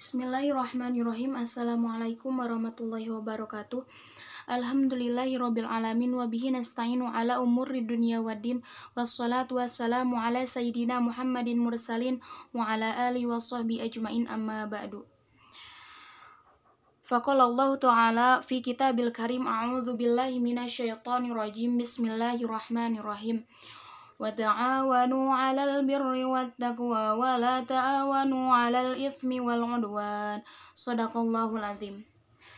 Bismillahirrahmanirrahim. Assalamualaikum warahmatullahi wabarakatuh. Alhamdulillahirabbil alamin wa bihi nasta'inu ala umuri dunya waddin wassalatu wassalamu ala sayyidina Muhammadin mursalin wa ala alihi wa sahbihi ajmain amma ba'du. Faqala Allah Ta'ala fi kitabil karim a'udzu billahi minasyaitonir rajim bismillahirrahmanirrahim. وتعاونوا على البر والتقوى ولا تعاونوا على الإثم والعدوان صدق الله العظيم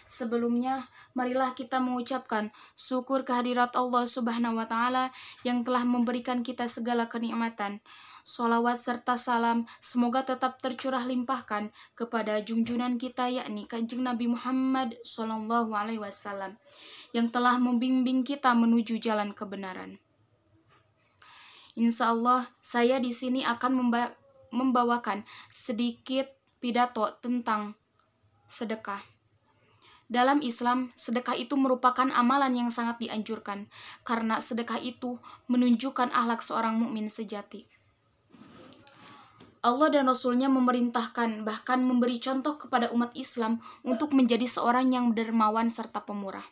Sebelumnya, marilah kita mengucapkan syukur kehadirat Allah Subhanahu wa Ta'ala yang telah memberikan kita segala kenikmatan. Salawat serta salam semoga tetap tercurah limpahkan kepada junjunan kita yakni Kanjeng Nabi Muhammad Sallallahu Alaihi Wasallam yang telah membimbing kita menuju jalan kebenaran. Insya Allah, saya di sini akan membawakan sedikit pidato tentang sedekah. Dalam Islam, sedekah itu merupakan amalan yang sangat dianjurkan karena sedekah itu menunjukkan akhlak seorang mukmin sejati. Allah dan Rasulnya memerintahkan bahkan memberi contoh kepada umat Islam untuk menjadi seorang yang dermawan serta pemurah.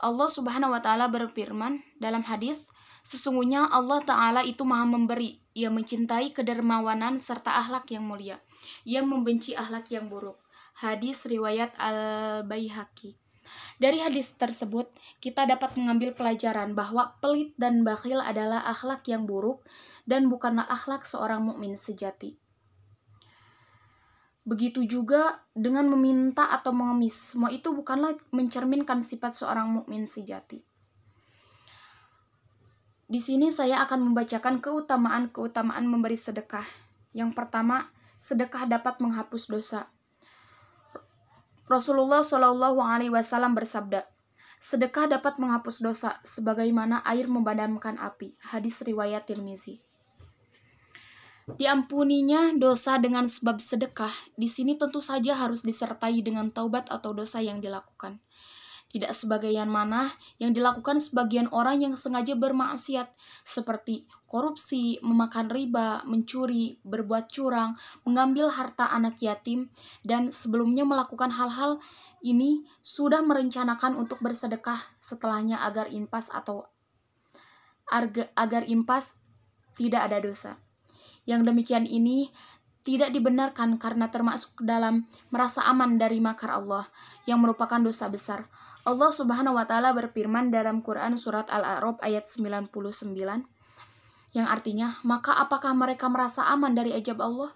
Allah Subhanahu wa taala berfirman dalam hadis, sesungguhnya Allah taala itu Maha memberi, Ia mencintai kedermawanan serta akhlak yang mulia. Ia membenci akhlak yang buruk. Hadis riwayat Al-Baihaqi. Dari hadis tersebut, kita dapat mengambil pelajaran bahwa pelit dan bakhil adalah akhlak yang buruk dan bukanlah akhlak seorang mukmin sejati. Begitu juga dengan meminta atau mengemis, semua itu bukanlah mencerminkan sifat seorang mukmin sejati. Di sini saya akan membacakan keutamaan-keutamaan memberi sedekah. Yang pertama, sedekah dapat menghapus dosa. Rasulullah Shallallahu Alaihi Wasallam bersabda, sedekah dapat menghapus dosa sebagaimana air memadamkan api. Hadis riwayat Tirmizi. Diampuninya dosa dengan sebab sedekah, di sini tentu saja harus disertai dengan taubat atau dosa yang dilakukan. Tidak sebagian mana yang dilakukan sebagian orang yang sengaja bermaksiat, seperti korupsi, memakan riba, mencuri, berbuat curang, mengambil harta anak yatim, dan sebelumnya melakukan hal-hal ini sudah merencanakan untuk bersedekah setelahnya agar impas atau agar impas tidak ada dosa. Yang demikian ini tidak dibenarkan karena termasuk dalam merasa aman dari makar Allah yang merupakan dosa besar. Allah Subhanahu wa taala berfirman dalam Quran surat Al-A'raf ayat 99 yang artinya, "Maka apakah mereka merasa aman dari ajab Allah?"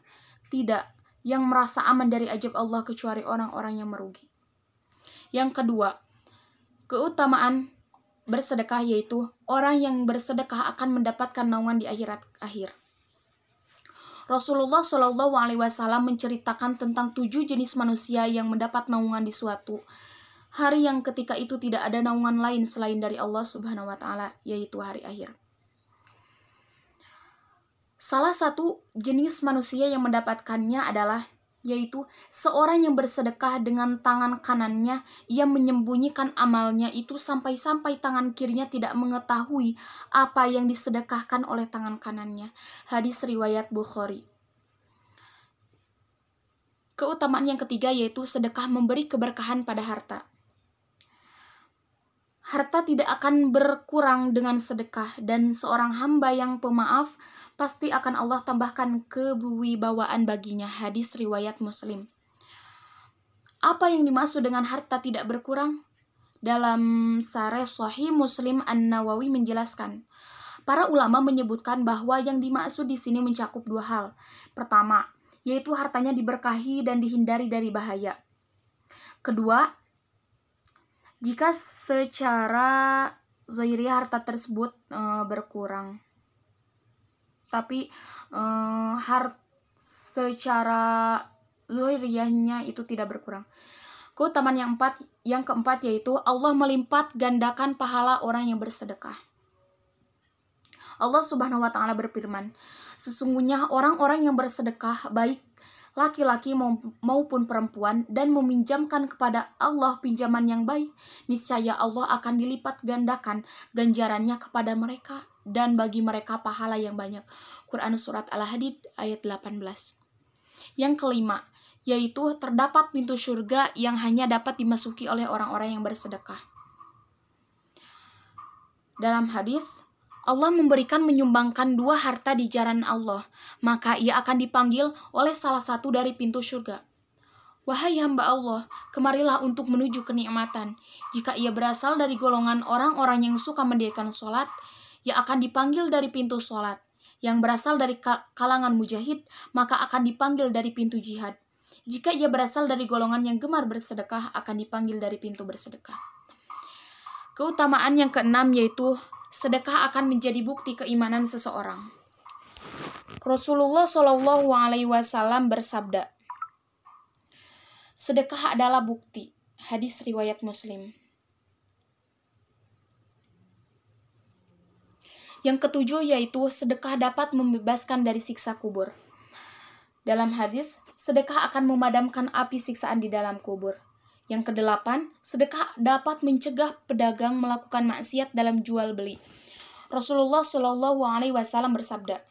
Tidak. Yang merasa aman dari ajab Allah kecuali orang-orang yang merugi. Yang kedua, keutamaan bersedekah yaitu orang yang bersedekah akan mendapatkan naungan di akhirat akhir. Rasulullah Shallallahu Alaihi Wasallam menceritakan tentang tujuh jenis manusia yang mendapat naungan di suatu hari yang ketika itu tidak ada naungan lain selain dari Allah Subhanahu Wa Taala, yaitu hari akhir. Salah satu jenis manusia yang mendapatkannya adalah yaitu seorang yang bersedekah dengan tangan kanannya, ia menyembunyikan amalnya itu sampai-sampai tangan kirinya tidak mengetahui apa yang disedekahkan oleh tangan kanannya. Hadis riwayat Bukhari. Keutamaan yang ketiga yaitu sedekah memberi keberkahan pada harta. Harta tidak akan berkurang dengan sedekah dan seorang hamba yang pemaaf pasti akan Allah tambahkan kewibawaan baginya. Hadis riwayat Muslim. Apa yang dimaksud dengan harta tidak berkurang? Dalam Sareh Sahih Muslim An-Nawawi menjelaskan, para ulama menyebutkan bahwa yang dimaksud di sini mencakup dua hal. Pertama, yaitu hartanya diberkahi dan dihindari dari bahaya. Kedua, jika secara zohiri harta tersebut e, berkurang tapi uh, hard secara zahiriyahnya itu tidak berkurang. Keutamaan yang empat, yang keempat yaitu Allah melimpat gandakan pahala orang yang bersedekah. Allah Subhanahu wa taala berfirman, sesungguhnya orang-orang yang bersedekah baik laki-laki maupun perempuan dan meminjamkan kepada Allah pinjaman yang baik, niscaya Allah akan dilipat gandakan ganjarannya kepada mereka dan bagi mereka pahala yang banyak. Quran Surat Al-Hadid ayat 18. Yang kelima, yaitu terdapat pintu surga yang hanya dapat dimasuki oleh orang-orang yang bersedekah. Dalam hadis, Allah memberikan menyumbangkan dua harta di jalan Allah, maka ia akan dipanggil oleh salah satu dari pintu surga. Wahai hamba Allah, kemarilah untuk menuju kenikmatan. Jika ia berasal dari golongan orang-orang yang suka mendirikan sholat, ia akan dipanggil dari pintu sholat. Yang berasal dari kalangan mujahid, maka akan dipanggil dari pintu jihad. Jika ia berasal dari golongan yang gemar bersedekah, akan dipanggil dari pintu bersedekah. Keutamaan yang keenam yaitu sedekah akan menjadi bukti keimanan seseorang. Rasulullah Shallallahu Alaihi Wasallam bersabda, sedekah adalah bukti. Hadis riwayat Muslim. Yang ketujuh yaitu sedekah dapat membebaskan dari siksa kubur. Dalam hadis, sedekah akan memadamkan api siksaan di dalam kubur. Yang kedelapan, sedekah dapat mencegah pedagang melakukan maksiat dalam jual beli. Rasulullah Shallallahu Alaihi Wasallam bersabda,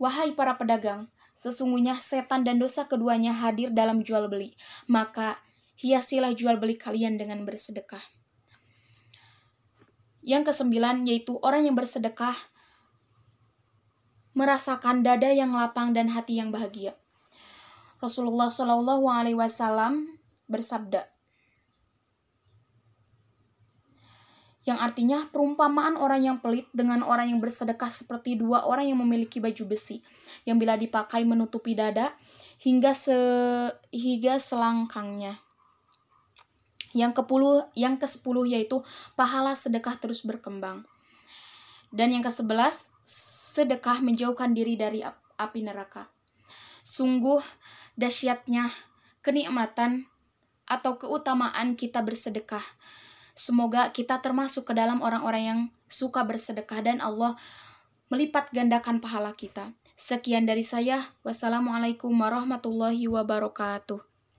"Wahai para pedagang, sesungguhnya setan dan dosa keduanya hadir dalam jual beli. Maka hiasilah jual beli kalian dengan bersedekah." Yang kesembilan yaitu orang yang bersedekah merasakan dada yang lapang dan hati yang bahagia. Rasulullah Shallallahu Alaihi Wasallam bersabda, yang artinya perumpamaan orang yang pelit dengan orang yang bersedekah seperti dua orang yang memiliki baju besi yang bila dipakai menutupi dada hingga se hingga selangkangnya. Yang kepuluh, yang ke sepuluh yaitu pahala sedekah terus berkembang. Dan yang ke sebelas, sedekah menjauhkan diri dari api neraka. Sungguh dahsyatnya kenikmatan atau keutamaan kita bersedekah Semoga kita termasuk ke dalam orang-orang yang suka bersedekah dan Allah melipat gandakan pahala kita. Sekian dari saya. Wassalamualaikum warahmatullahi wabarakatuh.